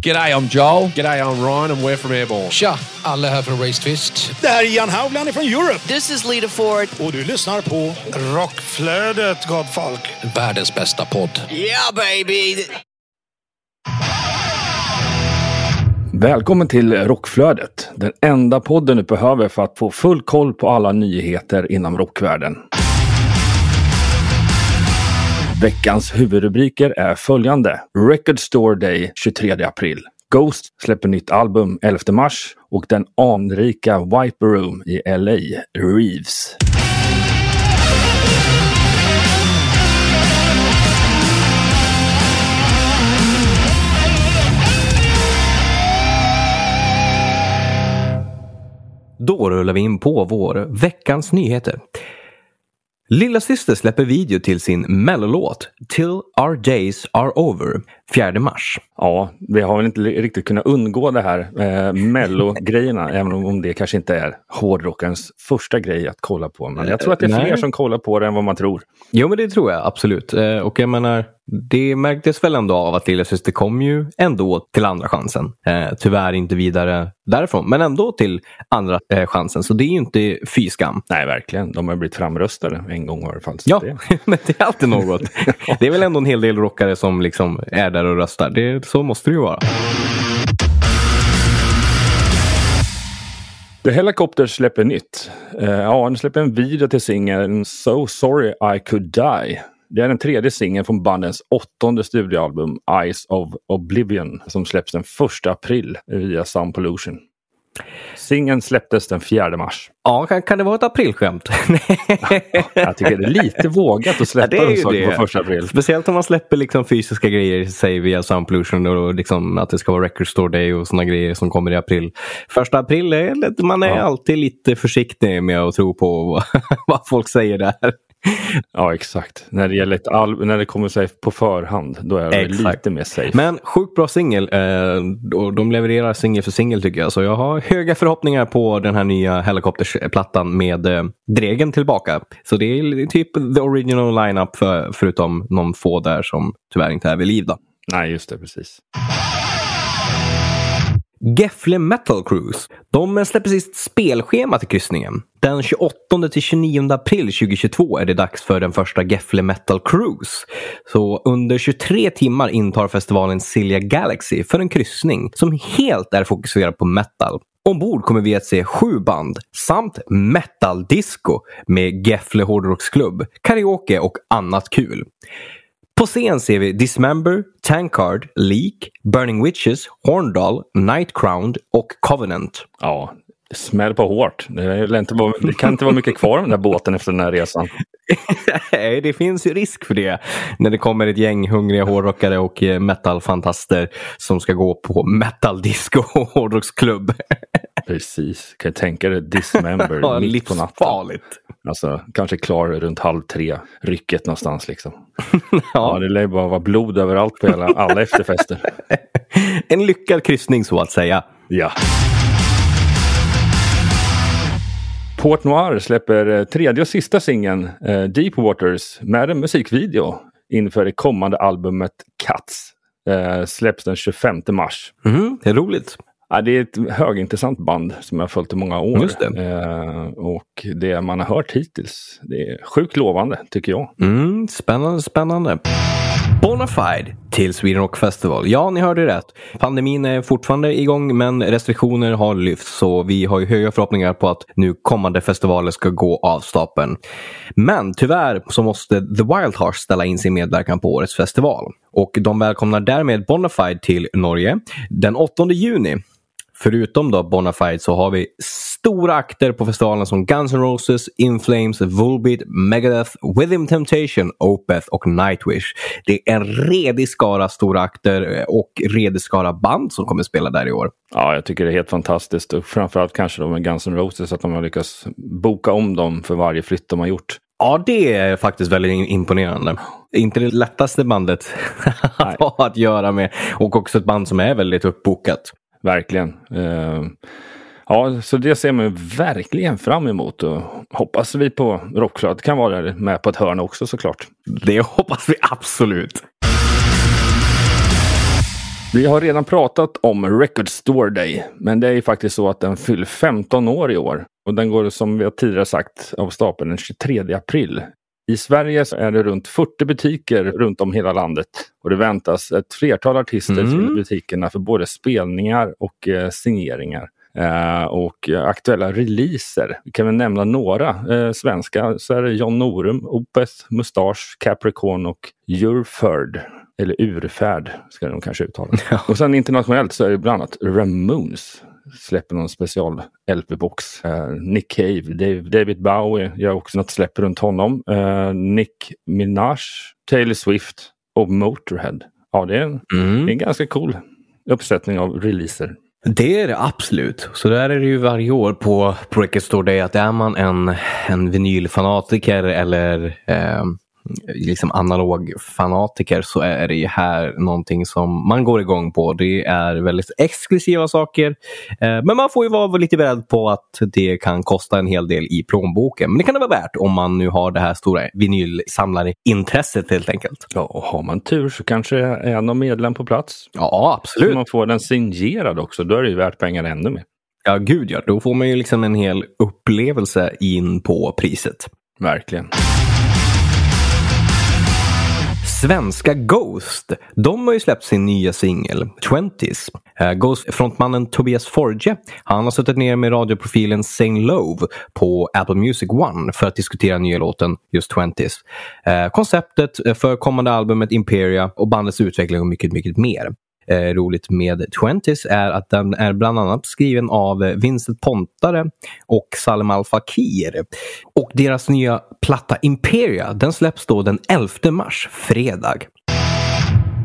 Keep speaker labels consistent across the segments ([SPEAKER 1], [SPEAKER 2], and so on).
[SPEAKER 1] G'day, I'm Joel.
[SPEAKER 2] G'day, I'm Ryan and we're from Airborne.
[SPEAKER 1] Tja, alla här från Race Twist.
[SPEAKER 3] Det här är Jan Haugland från Europe.
[SPEAKER 4] This is Lita Ford.
[SPEAKER 3] Och du lyssnar på Rockflödet, gott folk.
[SPEAKER 1] Världens bästa podd.
[SPEAKER 4] Yeah, baby!
[SPEAKER 5] Välkommen till Rockflödet, den enda podden du behöver för att få full koll på alla nyheter inom rockvärlden. Veckans huvudrubriker är följande. Record Store Day 23 april. Ghost släpper nytt album 11 mars och den anrika Viper Room i LA, Reeves.
[SPEAKER 6] Då rullar vi in på vår veckans nyheter. Lilla Syster släpper video till sin mellolåt Till Our Days Are Over. 4 mars.
[SPEAKER 5] Ja, vi har väl inte riktigt kunnat undgå det här eh, mello-grejerna, även om det kanske inte är hårdrockarens första grej att kolla på. Men jag tror att det är
[SPEAKER 6] Nej.
[SPEAKER 5] fler som kollar på det än vad man tror.
[SPEAKER 6] Jo men det tror jag absolut. Eh, Och jag menar, det märktes väl ändå av att Lilla Syster kom ju ändå till andra chansen. Eh, tyvärr inte vidare därifrån, men ändå till andra eh, chansen. Så det är ju inte fy skam.
[SPEAKER 5] Nej, verkligen. De har blivit framröstade en gång i alla fall.
[SPEAKER 6] Ja,
[SPEAKER 5] det-
[SPEAKER 6] men det är alltid något. Det är väl ändå en hel del rockare som liksom är där och röstar. Det, så måste det ju vara.
[SPEAKER 5] The Helicopters släpper nytt. Eh, ja, de släpper en video till singeln So Sorry I Could Die. Det är den tredje singeln från bandens åttonde studioalbum Eyes of Oblivion som släpps den 1 april via Sound Pollution. Singeln släpptes den 4 mars.
[SPEAKER 6] Ja, kan, kan det vara ett aprilskämt?
[SPEAKER 5] Jag tycker det är lite vågat att släppa
[SPEAKER 6] Ja,
[SPEAKER 5] en sak på första april.
[SPEAKER 6] Speciellt om man släpper liksom fysiska grejer, säg via Sound Pollution och liksom att det ska vara Record Store Day och sådana grejer som kommer i april. Första april, är man är
[SPEAKER 5] Ja.
[SPEAKER 6] alltid lite försiktig med att tro på vad folk säger där.
[SPEAKER 5] Ja, exakt. När det gäller ett al- när det kommer sig på förhand, då är det
[SPEAKER 6] Exakt.
[SPEAKER 5] lite mer safe.
[SPEAKER 6] Men sjukt bra singel eh, de levererar singel för singel tycker jag. Så jag har höga förhoppningar på den här nya Helicopters-plattan med eh, Dregen tillbaka. Så det är typ the original lineup för, förutom någon få där som tyvärr inte är vid liv. Då.
[SPEAKER 5] Nej, just det, precis.
[SPEAKER 6] Gefle Metal Cruise. De släpper sitt spelschema till kryssningen. Den 28 till 29 april 2022 är det dags för den första Gefle Metal Cruise. Så under 23 timmar intar festivalen Silja Galaxy för en kryssning som helt är fokuserad på metal. Ombord kommer vi att se sju band samt metal disco med Gefle Hårdrocksklubb, karaoke och annat kul. På scen ser vi Dismember, Tankard, Leak, Burning Witches, Horndal, Nightcrown och Covenant.
[SPEAKER 5] Ja, smäll på hårt. Det, är väl inte, vara- det kan inte vara mycket kvar av den där båten efter den här resan.
[SPEAKER 6] Nej, det finns ju risk för det när det kommer ett gäng hungriga hårdrockare och eh, metalfantaster som ska gå på metal disco och hårdrocksklubb.
[SPEAKER 5] Precis. Kan jag tänka dig Dismember
[SPEAKER 6] Ja,
[SPEAKER 5] mitt på natten.
[SPEAKER 6] livsfarligt.
[SPEAKER 5] Alltså, kanske klar runt halv tre. Rycket någonstans liksom. ja. det lär bara vara blod överallt på hela, alla efterfester.
[SPEAKER 6] En lyckad kryssning så att säga.
[SPEAKER 5] Ja. Port Noir släpper eh, tredje och sista singeln eh, Deep Waters med en musikvideo inför det kommande albumet Cats. Eh, släpps den 25 mars.
[SPEAKER 6] Mm, det är roligt.
[SPEAKER 5] Ja, det är ett högintressant band som jag har följt i många år.
[SPEAKER 6] Det.
[SPEAKER 5] Eh, och det man har hört hittills, det är sjukt lovande tycker jag.
[SPEAKER 6] Mm, spännande, spännande. Bonafide till Sweden Rock Festival. Ja, ni hörde rätt. Pandemin är fortfarande igång men restriktioner har lyfts så vi har ju höga förhoppningar på att nu kommande festivaler ska gå av stapeln. Men tyvärr så måste The Wild Hearts ställa in sin medverkan på årets festival. Och de välkomnar därmed Bonafide till Norge den 8 juni. Förutom då Bonafide så har vi stora akter på festivalen som Guns N' Roses, In Flames, Volbeat, Megadeth, Within Temptation, Opeth och Nightwish. Det är en redig skara stora akter och redig skara band som kommer spela där i år.
[SPEAKER 5] Ja, jag tycker det är helt fantastiskt och framförallt kanske då med Guns N' Roses att de har lyckats boka om dem för varje flytt de har gjort.
[SPEAKER 6] Ja, det är faktiskt väldigt imponerande. Inte det lättaste bandet att ha att göra med och också ett band som är väldigt uppbokat.
[SPEAKER 5] Verkligen. Eh, ja, så det ser man verkligen fram emot och hoppas vi på Rockflödet kan vara där med på ett hörn också såklart.
[SPEAKER 6] Det hoppas vi absolut.
[SPEAKER 5] Vi har redan pratat om Record Store Day, men det är ju faktiskt så att den fyller 15 år i år. Och den går som vi har tidigare sagt av stapeln den 23 april. I Sverige så är det runt 40 butiker runt om hela landet och det väntas ett flertal artister
[SPEAKER 6] Mm.
[SPEAKER 5] till butikerna för både spelningar och eh, signeringar. Eh, och aktuella releaser. Vi kan väl nämna några eh, svenska. Så är det John Norum, Opeth, Mustache, Capricorn och Urfärd. Eller Urfärd ska nog kanske uttala. Och sen internationellt så är det bland annat Ramones släpper någon special LP-box. Eh, Nick Cave, Dave, David Bowie gör också något släpp runt honom. Eh, Nick Minaj, Taylor Swift och Motorhead. Ja, det är en,
[SPEAKER 6] Mm.
[SPEAKER 5] det är en ganska cool uppsättning av releaser.
[SPEAKER 6] Det är det absolut. Så där är det ju varje år på, Record Store Day att är man en, en vinylfanatiker eller eh, liksom analogfanatiker så är det ju här någonting som man går igång på. Det är väldigt exklusiva saker. Eh, men man får ju vara lite beredd på att det kan kosta en hel del i plånboken. Men det kan det vara värt om man nu har det här stora vinylsamlarintresset helt enkelt.
[SPEAKER 5] Ja, och har man tur så kanske är någon medlem på plats.
[SPEAKER 6] Ja,
[SPEAKER 5] Så
[SPEAKER 6] absolut.
[SPEAKER 5] man får den signerad också. Då är det ju värt pengarna ännu mer.
[SPEAKER 6] Ja, gud ja. Då får man ju liksom en hel upplevelse in på priset.
[SPEAKER 5] Verkligen.
[SPEAKER 6] Svenska Ghost, de har ju släppt sin nya singel 20s. Eh, Ghost-frontmannen Tobias Forge, han har suttit ner med radioprofilen Sane Love på Apple Music One för att diskutera nya låten just 20s. Eh, konceptet för kommande albumet Imperia och bandets utveckling och mycket, mycket mer. Eh, roligt med 20s är att den är bland annat skriven av Vincent Pontare och Salem Al Fakir. Och deras nya platta Imperia, den släpps då den 11 mars, fredag.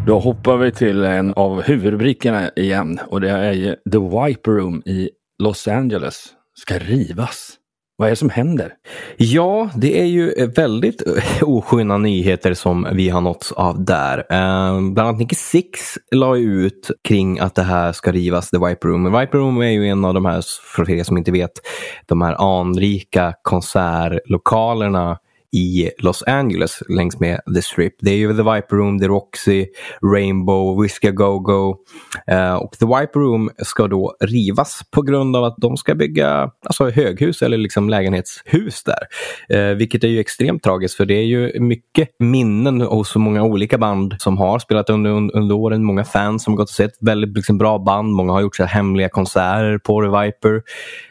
[SPEAKER 5] Då hoppar vi till en av huvudrubrikerna igen och det är ju The Wiper Room i Los Angeles ska rivas. Vad är det som händer?
[SPEAKER 6] Ja, det är ju eh, väldigt eh, osköna nyheter som vi har nåtts av där. Eh, bland annat Nicky Six la ut kring att det här ska rivas, The Viper Room. Men Viper Room är ju en av de här, för er som inte vet, de här anrika konsertlokalerna i Los Angeles längs med The Strip. Det är ju The Viper Room, The Roxy, Rainbow, Whiskey Go Go. Eh, och The Viper Room ska då rivas på grund av att de ska bygga alltså, höghus eller liksom lägenhetshus där. Eh, vilket är ju extremt tragiskt för det är ju mycket minnen hos så många olika band som har spelat under, under åren. Många fans som gått och sett väldigt liksom, bra band. Många har gjort så här hemliga konserter på The Viper.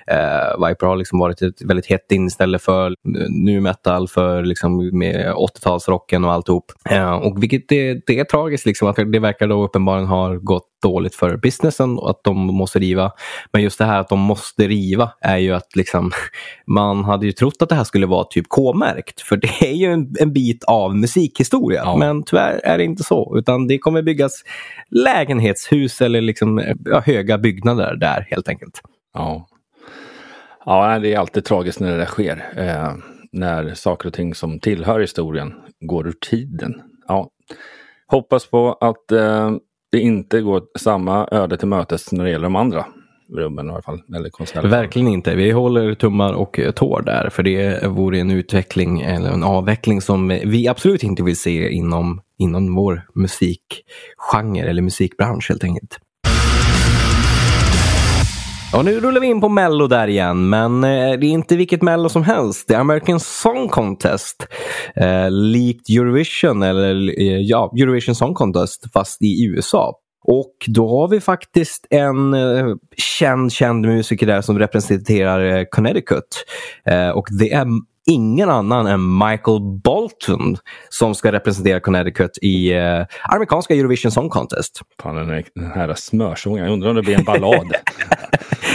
[SPEAKER 6] Eh, Viper har liksom varit ett väldigt hett inställe för nu metal, för liksom med 80-talsrocken och alltihop. Eh, och vilket det, det är tragiskt liksom att det verkar då uppenbarligen ha gått dåligt för businessen och att de måste riva. Men just det här att de måste riva är ju att liksom man hade ju trott att det här skulle vara typ K-märkt för det är ju en, en bit av musikhistoria.
[SPEAKER 5] Ja.
[SPEAKER 6] Men tyvärr är det inte så utan det kommer byggas lägenhetshus eller liksom eh, ja, höga byggnader där helt enkelt.
[SPEAKER 5] Ja. Ja, det är alltid tragiskt när det där sker. När saker och ting som tillhör historien går ur tiden. Ja. Hoppas på att eh, det inte går samma öde till mötes när det gäller de andra rummen i alla fall. Eller.
[SPEAKER 6] Verkligen inte. Vi håller tummar och tår där. För det vore en utveckling eller en avveckling som vi absolut inte vill se inom, inom vår musikgenre eller musikbransch helt enkelt. Och nu rullar vi in på Mello där igen, men eh, det är inte vilket Mello som helst. Det är American Song Contest. Eh, likt Eurovision, eller eh, ja, Eurovision Song Contest fast i USA. Och då har vi faktiskt en eh, känd, känd musiker där som representerar eh, Connecticut. Eh, och det är ingen annan än Michael Bolton som ska representera Connecticut i eh, amerikanska Eurovision Song Contest.
[SPEAKER 5] Fan, den, här- den här smörsången. Jag undrar om det blir en ballad.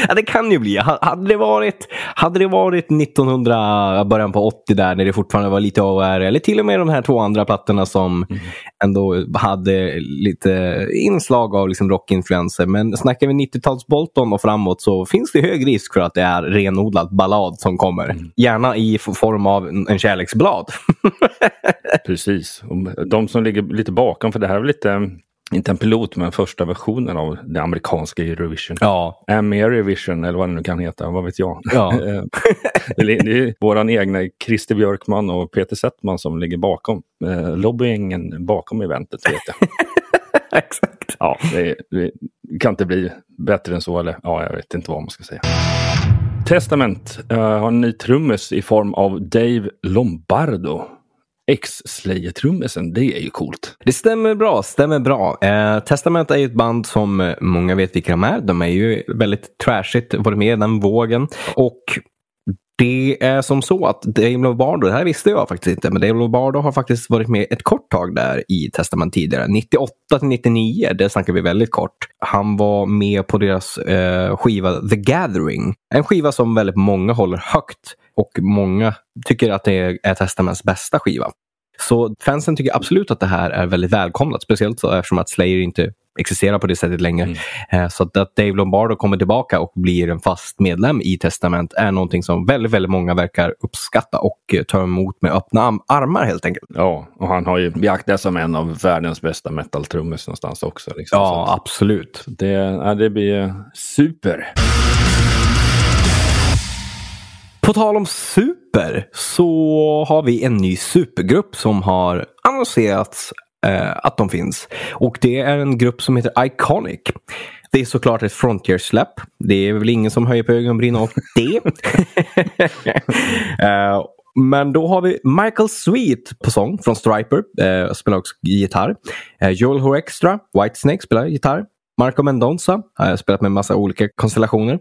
[SPEAKER 6] Ja, det kan ju bli. Ha- Hade det varit, hade det varit 1900, början på 80 där när det fortfarande var lite AOR eller till och med de här två andra plattorna som ändå hade lite inslag av liksom rockinfluenser. Men snackar vi 90-tals Bolton och framåt så finns det hög risk för att det är renodlad ballad som kommer. Gärna i form av en kärleksblad.
[SPEAKER 5] Precis. De som ligger lite bakom, för det här är lite, inte en pilot, men första versionen av det amerikanska Eurovision.
[SPEAKER 6] ja,
[SPEAKER 5] Amerivision eller vad det nu kan heta, vad vet jag.
[SPEAKER 6] Ja.
[SPEAKER 5] Eh, det är våran egna Christer Björkman och Peter Settman som ligger bakom eh, lobbyingen bakom eventet. Vet jag.
[SPEAKER 6] Exakt.
[SPEAKER 5] Ja, det, det kan inte bli bättre än så. Eller ja, jag vet inte vad man ska säga. Testament uh, har en ny trummis i form av Dave Lombardo. X-Slayer-trummisen, det är ju coolt.
[SPEAKER 6] Det stämmer bra, stämmer bra. Eh, Testament är ju ett band som eh, många vet vilka de är. De är ju väldigt trashigt, varit med i den vågen. Och det är som så att Dave Lobardo, det här visste jag faktiskt inte, men Dave Lobardo har faktiskt varit med ett kort tag där i Testament tidigare. 98 till 99, det snackar vi väldigt kort. Han var med på deras eh, skiva The Gathering. En skiva som väldigt många håller högt och många tycker att det är Testaments bästa skiva. Så fansen tycker absolut att det här är väldigt välkomnat, speciellt så eftersom att Slayer inte existerar på det sättet längre. Mm. Så att Dave Lombardo kommer tillbaka och blir en fast medlem i Testament är någonting som väldigt, väldigt många verkar uppskatta och eh, ta emot med öppna armar helt enkelt.
[SPEAKER 5] Ja, och han har ju beaktats som en av världens bästa metal-trummis någonstans också. Liksom.
[SPEAKER 6] Ja, absolut.
[SPEAKER 5] Det, ja, det blir super.
[SPEAKER 6] På tal om super så har vi en ny supergrupp som har annonserats eh, att de finns. Och det är en grupp som heter Iconic. Det är såklart ett Frontier-släpp. Det är väl ingen som höjer på ögonbrynen åt det. uh, men då har vi Michael Sweet på sång från Striper. Uh, spelar också gitarr. Uh, Joel Hoextra, Whitesnake, spelar gitarr. Marco Mendonza har jag spelat med en massa olika konstellationer.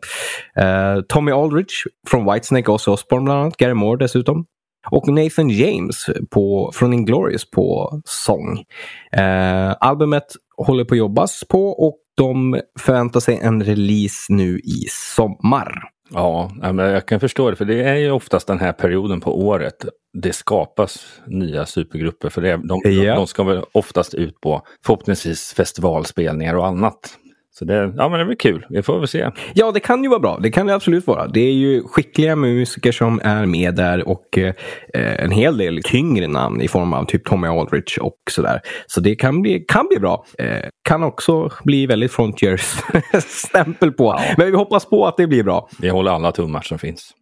[SPEAKER 6] Eh, Tommy Aldridge från Whitesnake, Ozzy Osbourne bland annat. Gary Moore dessutom. Och Nathan James på, från Inglourious på sång. Eh, albumet håller på att jobbas på och de förväntar sig en release nu i sommar.
[SPEAKER 5] Ja, jag kan förstå det, för det är ju oftast den här perioden på året det skapas nya supergrupper. För det, de, ja. de ska väl oftast ut på förhoppningsvis festivalspelningar och annat. Så det, ja, men det blir kul. Vi får väl se.
[SPEAKER 6] Ja, det kan ju vara bra. Det kan det absolut vara. Det är ju skickliga musiker som är med där och eh, en hel del tyngre namn i form av typ Tommy Aldrich och sådär. Så det kan bli, kan bli bra. Eh, kan också bli väldigt Frontiers stämpel på. Men vi hoppas på att det blir bra.
[SPEAKER 5] Vi håller alla tummar som finns.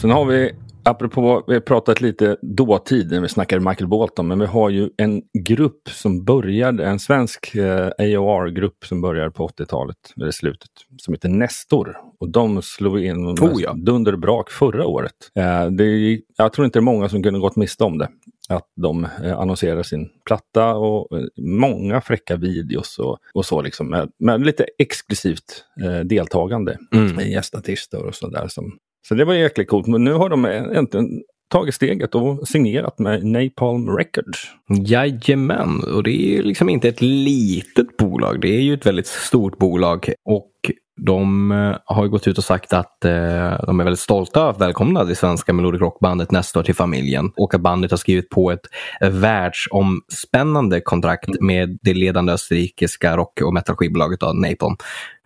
[SPEAKER 5] Sen har vi Apropå, vi har pratat lite dåtid när vi snackade Michael Bolton, men vi har ju en grupp som började, en svensk eh, AOR-grupp som började på 80-talet, eller slutet, som heter Nestor. Och de slog in
[SPEAKER 6] oh, ja.
[SPEAKER 5] dunderbrak förra året. Eh, det, jag tror inte det är många som kunde gått miste om det. Att de eh, annonserar sin platta och eh, många fräcka videos och, och så liksom med, med lite exklusivt eh, deltagande. Mm. Gästartister och sådär som så det var jäkligt coolt. Men nu har de äntligen tagit steget och signerat med Napalm Records.
[SPEAKER 6] Jajamän, och det är ju liksom inte ett litet bolag. Det är ju ett väldigt stort bolag. Och de eh, har ju gått ut och sagt att eh, de är väldigt stolta att välkomna det svenska Melodic Rock-bandet nästa år till familjen och att bandet har skrivit på ett världsomspännande kontrakt mm. med det ledande österrikiska rock och metalskivbolaget Napalm.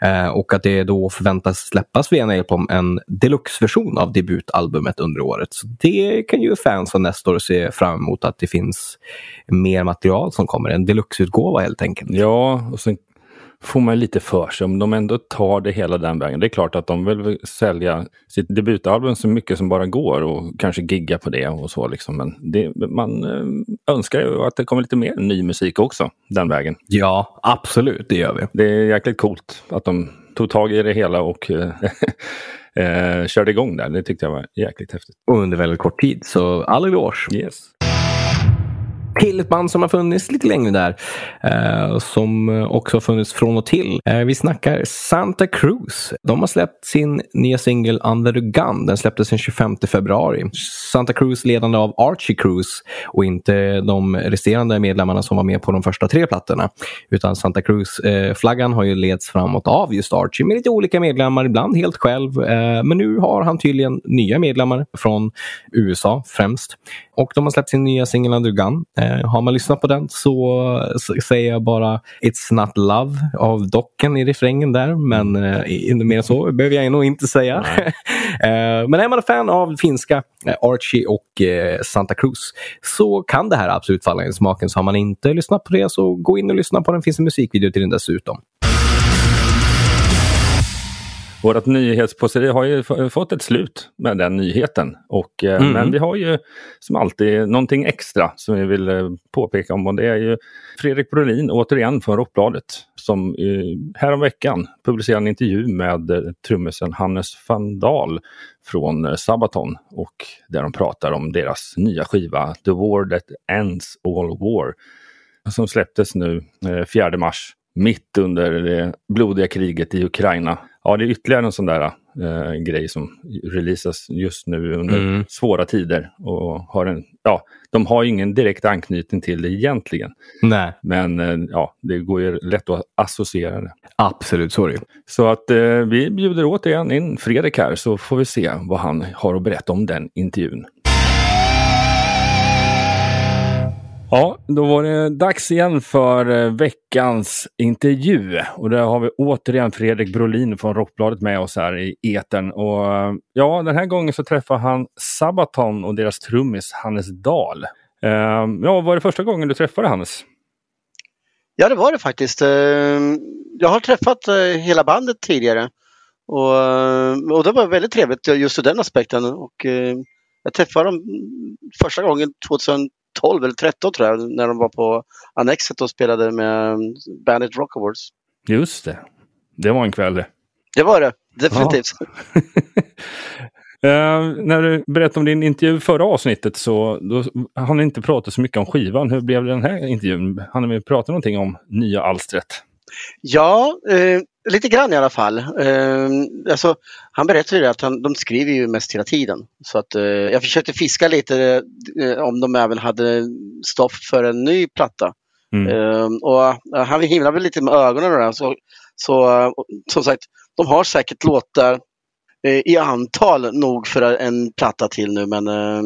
[SPEAKER 6] Eh, och att det då förväntas släppas via Napalm en deluxe-version av debutalbumet under året. Så det kan ju fans av år se fram emot att det finns mer material som kommer. En deluxe-utgåva helt enkelt.
[SPEAKER 5] Ja, och sen får man lite för sig om de ändå tar det hela den vägen. Det är klart att de vill sälja sitt debutalbum så mycket som bara går och kanske gigga på det och så liksom. Men det, man eh, önskar ju att det kommer lite mer ny musik också den vägen.
[SPEAKER 6] Ja, absolut, det gör vi.
[SPEAKER 5] Det är jäkligt coolt att de tog tag i det hela och eh, eh, körde igång där. Det tyckte jag var jäkligt häftigt.
[SPEAKER 6] Och under väldigt kort tid, så all eloge.
[SPEAKER 5] Yes
[SPEAKER 6] till ett band som har funnits lite längre där. Eh, som också har funnits från och till. Eh, vi snackar Santa Cruz. De har släppt sin nya singel Under the Gun. Den släpptes den 25 februari. Santa Cruz ledande av Archie Cruz och inte de resterande medlemmarna som var med på de första tre plattorna. Utan Santa Cruz-flaggan eh, har ju leds framåt av just Archie med lite olika medlemmar, ibland helt själv. Eh, men nu har han tydligen nya medlemmar från USA främst. Och de har släppt sin nya singel Under the Gun. Eh, Eh, har man lyssnat på den så, så, säger jag bara It's Not Love av Docken i refrängen där. Men eh, inte mer så behöver jag nog inte säga. eh, men är man fan av finska eh, Archie och eh, Santa Cruz så kan det här absolut falla i smaken. Så har man inte lyssnat på det så gå in och lyssna på den. finns en musikvideo till den dessutom.
[SPEAKER 5] Vårt nyhetspåseri har ju fått ett slut med den nyheten. Och, eh,
[SPEAKER 6] Mm.
[SPEAKER 5] Men vi har ju som alltid någonting extra som vi vill eh, påpeka om och det är ju Fredrik Brolin återigen från Rockbladet som eh, häromveckan publicerade en intervju med trummisen Hannes van Dahl från Sabaton och där de pratar om deras nya skiva The War That Ends All War som släpptes nu eh, 4 mars mitt under det blodiga kriget i Ukraina. Ja, det är ytterligare en sån där eh, grej som releasas just nu under
[SPEAKER 6] Mm.
[SPEAKER 5] svåra tider. Och har en, ja, de har ingen direkt anknytning till det egentligen.
[SPEAKER 6] Nej,
[SPEAKER 5] Men eh, ja, det går ju lätt att associera det.
[SPEAKER 6] absolut. Ju.
[SPEAKER 5] Så att eh, vi bjuder återigen in Fredrik här så får vi se vad han har att berätta om den intervjun. Ja, då var det dags igen för eh, veckans intervju. Och där har vi återigen Fredrik Brolin från Rockbladet med oss här i etern. Och eh, ja, den här gången så träffar han Sabaton och deras trummis Hannes Dahl. Eh, ja, var det första gången du träffade Hannes?
[SPEAKER 7] Ja, det var det faktiskt. Jag har träffat hela bandet tidigare. Och, och det var väldigt trevligt just ur den aspekten. Och jag träffade dem första gången 2012 eller 2013 tror jag, när de var på Annexet och spelade med Bandit Rock Awards.
[SPEAKER 5] Just det. Det var en kväll det.
[SPEAKER 7] Det var det, definitivt.
[SPEAKER 5] Eh, när du berättade om din intervju förra avsnittet så då har ni inte pratat så mycket om skivan. Hur blev den här intervjun? Han vi prata någonting om nya alstret?
[SPEAKER 7] Ja, eh, lite grann i alla fall. Eh, alltså, han berättade ju att han, de skriver ju mest hela tiden. Så att, eh, jag försökte fiska lite eh, om de även hade stoff för en ny platta.
[SPEAKER 5] Mm.
[SPEAKER 7] Eh, och eh, han himlade väl lite med ögonen där. Så, så eh, som sagt, de har säkert låtar eh, i antal nog för en platta till nu men eh,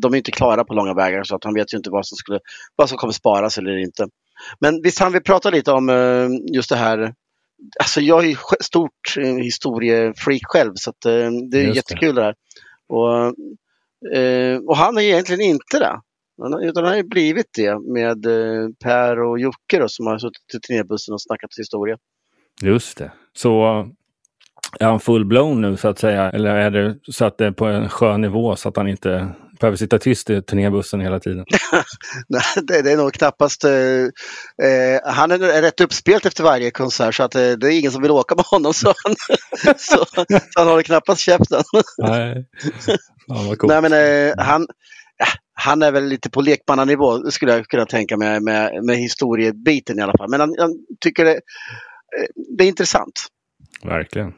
[SPEAKER 7] de är inte klara på långa vägar så att han vet ju inte vad som, skulle, vad som kommer sparas eller inte. Men visst han vill prata lite om just det här. Alltså jag är stort eh, historiefreak själv så att, eh, det är
[SPEAKER 5] Just
[SPEAKER 7] jättekul det här. Och, eh, och han är egentligen inte det. Utan han har ju blivit det med Per och Jocke då, som har suttit i turnébussen och snackat historia.
[SPEAKER 5] Just det. Så är han full-blown nu så att säga? Eller är det så att det är på en skön nivå så att han inte behöver sitta tyst i turnébussen hela tiden?
[SPEAKER 7] Nej, det, det är nog knappast... Eh, eh, han är, är rätt uppspelt efter varje konsert så att eh, det är ingen som vill åka med honom. Så han, så, så han håller knappast käften.
[SPEAKER 5] Nej. Ja.
[SPEAKER 7] Nej, men, eh, han, han är väl lite på lekmannanivå skulle jag kunna tänka mig med, med historiebiten i alla fall. Men han, han tycker det, eh, det är intressant.
[SPEAKER 5] Verkligen.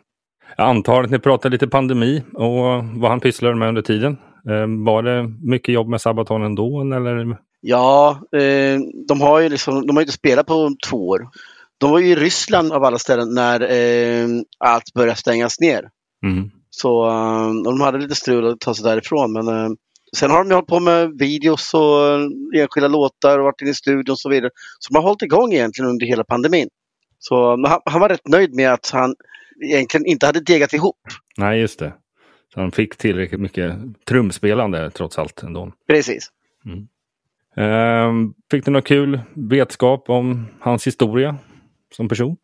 [SPEAKER 5] Jag antar att ni pratade lite pandemi och vad han pysslade med under tiden. Eh, Var det mycket jobb med Sabaton ändå? Eller?
[SPEAKER 7] Ja, eh, de har ju liksom, de har inte spelat på två år. De var ju i Ryssland av alla ställen när eh, allt började stängas ner.
[SPEAKER 5] Mm.
[SPEAKER 7] Så eh, de hade lite strul att ta sig därifrån. Men sen har de ju hållit på med videos och enskilda låtar och varit inne i studion och så vidare. Så de har hållit igång egentligen under hela pandemin. Så han, han var rätt nöjd med att han egentligen inte hade degat ihop.
[SPEAKER 5] Nej, just det. Så han fick tillräckligt mycket trumspelande trots allt ändå.
[SPEAKER 7] Precis.
[SPEAKER 5] Eh, Fick du något kul vetskap om hans historia som person?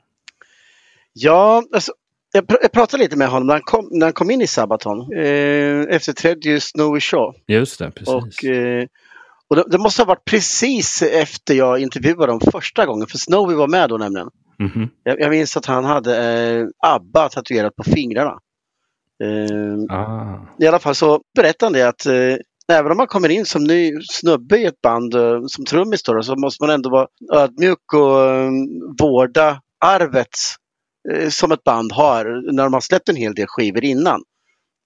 [SPEAKER 7] Ja, alltså, jag, pr- jag pratade lite med honom när han kom, när han kom in i Sabaton. Eh, efterträdde ju Snowy Shaw.
[SPEAKER 5] Just det, precis.
[SPEAKER 7] Och, eh, och det, det måste ha varit precis efter jag intervjuade dem första gången, för Snowy var med då nämligen.
[SPEAKER 5] Mhm.
[SPEAKER 7] Jag, jag minns att han hade eh, ABBA tatuerat på fingrarna. Eh,
[SPEAKER 5] ah.
[SPEAKER 7] I alla fall så berättade han det att eh, även om man kommer in som ny snubbe i ett band eh, som trummis då, så måste man ändå vara ödmjuk och eh, vårda arvet eh, som ett band har när de har släppt en hel del skivor innan.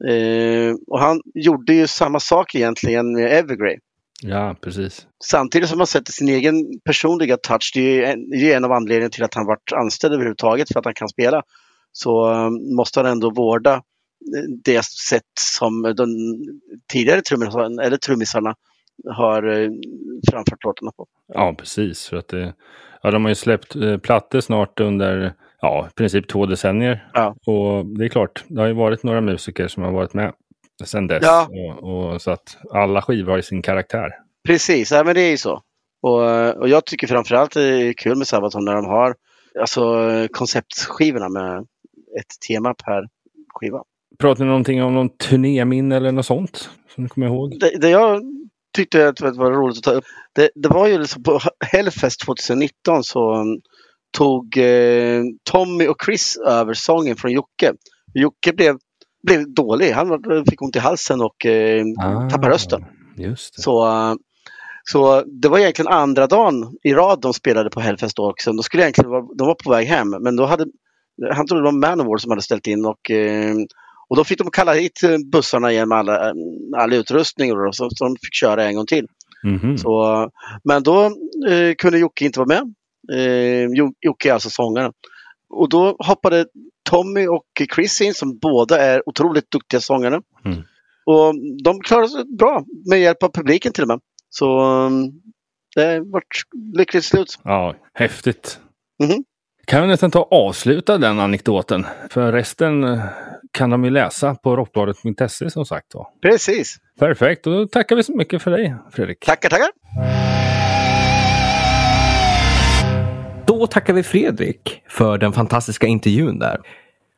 [SPEAKER 7] Eh, och han gjorde ju samma sak egentligen med Evergrey.
[SPEAKER 5] Ja, precis.
[SPEAKER 7] Samtidigt som han sätter sin egen personliga touch. Det är ju en, är av anledningarna till att han varit anställd överhuvudtaget för att han kan spela. Så måste han ändå vårda det sätt som de tidigare trummisarna, eller trummisarna har eh, framfört låtarna på.
[SPEAKER 5] Ja, precis. För att det, ja, de har ju släppt eh, plattor snart under ja, i princip två decennier.
[SPEAKER 7] Ja.
[SPEAKER 5] Och det är klart, det har ju varit några musiker som har varit med sedan dess.
[SPEAKER 7] Ja.
[SPEAKER 5] Och, och, så att alla skivor har ju sin karaktär.
[SPEAKER 7] Precis, ja, men det är ju så. Och, och jag tycker framförallt det är kul med Sabaton när de har alltså, konceptskivorna med ett tema per skiva.
[SPEAKER 5] Pratar ni någonting om någon turnéminne eller något sånt? Som ni kommer ihåg?
[SPEAKER 7] Det, det jag tyckte att det var roligt att ta upp, det, det var ju liksom på Hellfest 2019 så um, tog eh, Tommy och Chris över sången från Jocke. Jocke blev, blev dålig, han fick ont i halsen och eh, tappade rösten.
[SPEAKER 5] Just det.
[SPEAKER 7] Så, eh, så det var egentligen andra dagen i rad de spelade på Hellfest då också. De, skulle egentligen vara, de var på väg hem men då hade han trodde det var Manowar som hade ställt in och, eh, och då fick de kalla hit eh, bussarna igen med alla, eh, all utrustning och så, så de fick köra en gång till.
[SPEAKER 5] Mhm.
[SPEAKER 7] Så, men då eh, kunde Jocke inte vara med. Eh, Jo- Jocke är alltså sångaren. Och då hoppade Tommy och Chris in som båda är otroligt duktiga sångare.
[SPEAKER 5] Mm.
[SPEAKER 7] Och de klarade sig bra med hjälp av publiken till och med. Så um, det vart lyckligt slut.
[SPEAKER 5] Ja, häftigt.
[SPEAKER 7] Mhm.
[SPEAKER 5] Kan vi nästan ta och avsluta den anekdoten? För resten eh, kan de ju läsa på rockbladet.se som sagt. Då.
[SPEAKER 7] Precis.
[SPEAKER 5] Perfekt, och då tackar vi så mycket för dig Fredrik.
[SPEAKER 7] Tackar, tackar.
[SPEAKER 6] Då tackar vi Fredrik för den fantastiska intervjun där.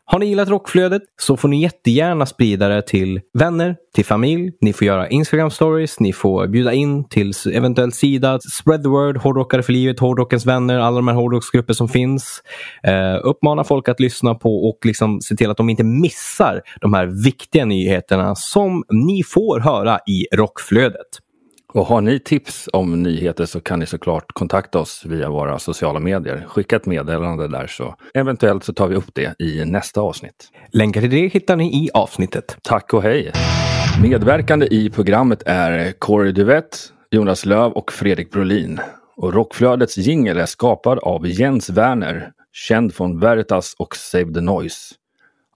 [SPEAKER 6] Har ni gillat Rockflödet så får ni jättegärna sprida det till vänner, till familj. Ni får göra Instagram stories, ni får bjuda in till eventuell sida. Spread the word, Hårdrockare för livet, Hårdrockens vänner, alla de här hårdrocksgrupper som finns. Eh, uppmana folk att lyssna på och liksom se till att de inte missar de här viktiga nyheterna som ni får höra i Rockflödet.
[SPEAKER 5] Och har ni tips om nyheter så kan ni såklart kontakta oss via våra sociala medier. Skicka ett meddelande där så eventuellt så tar vi upp det i nästa avsnitt.
[SPEAKER 6] Länkar till det hittar ni i avsnittet.
[SPEAKER 5] Tack och hej! Medverkande i programmet är Corey Duvett, Jonas Löv och Fredrik Brolin. Och Rockflödets jingel är skapad av Jens Werner, känd från Veritas och Save the Noise.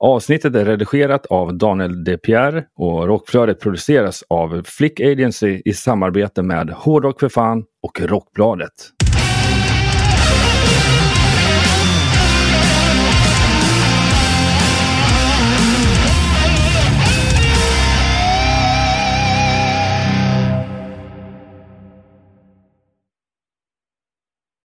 [SPEAKER 5] Avsnittet är redigerat av Daniel De Pierre och Rockflödet produceras av Flick Agency i samarbete med Hårdrock för fan och Rockbladet.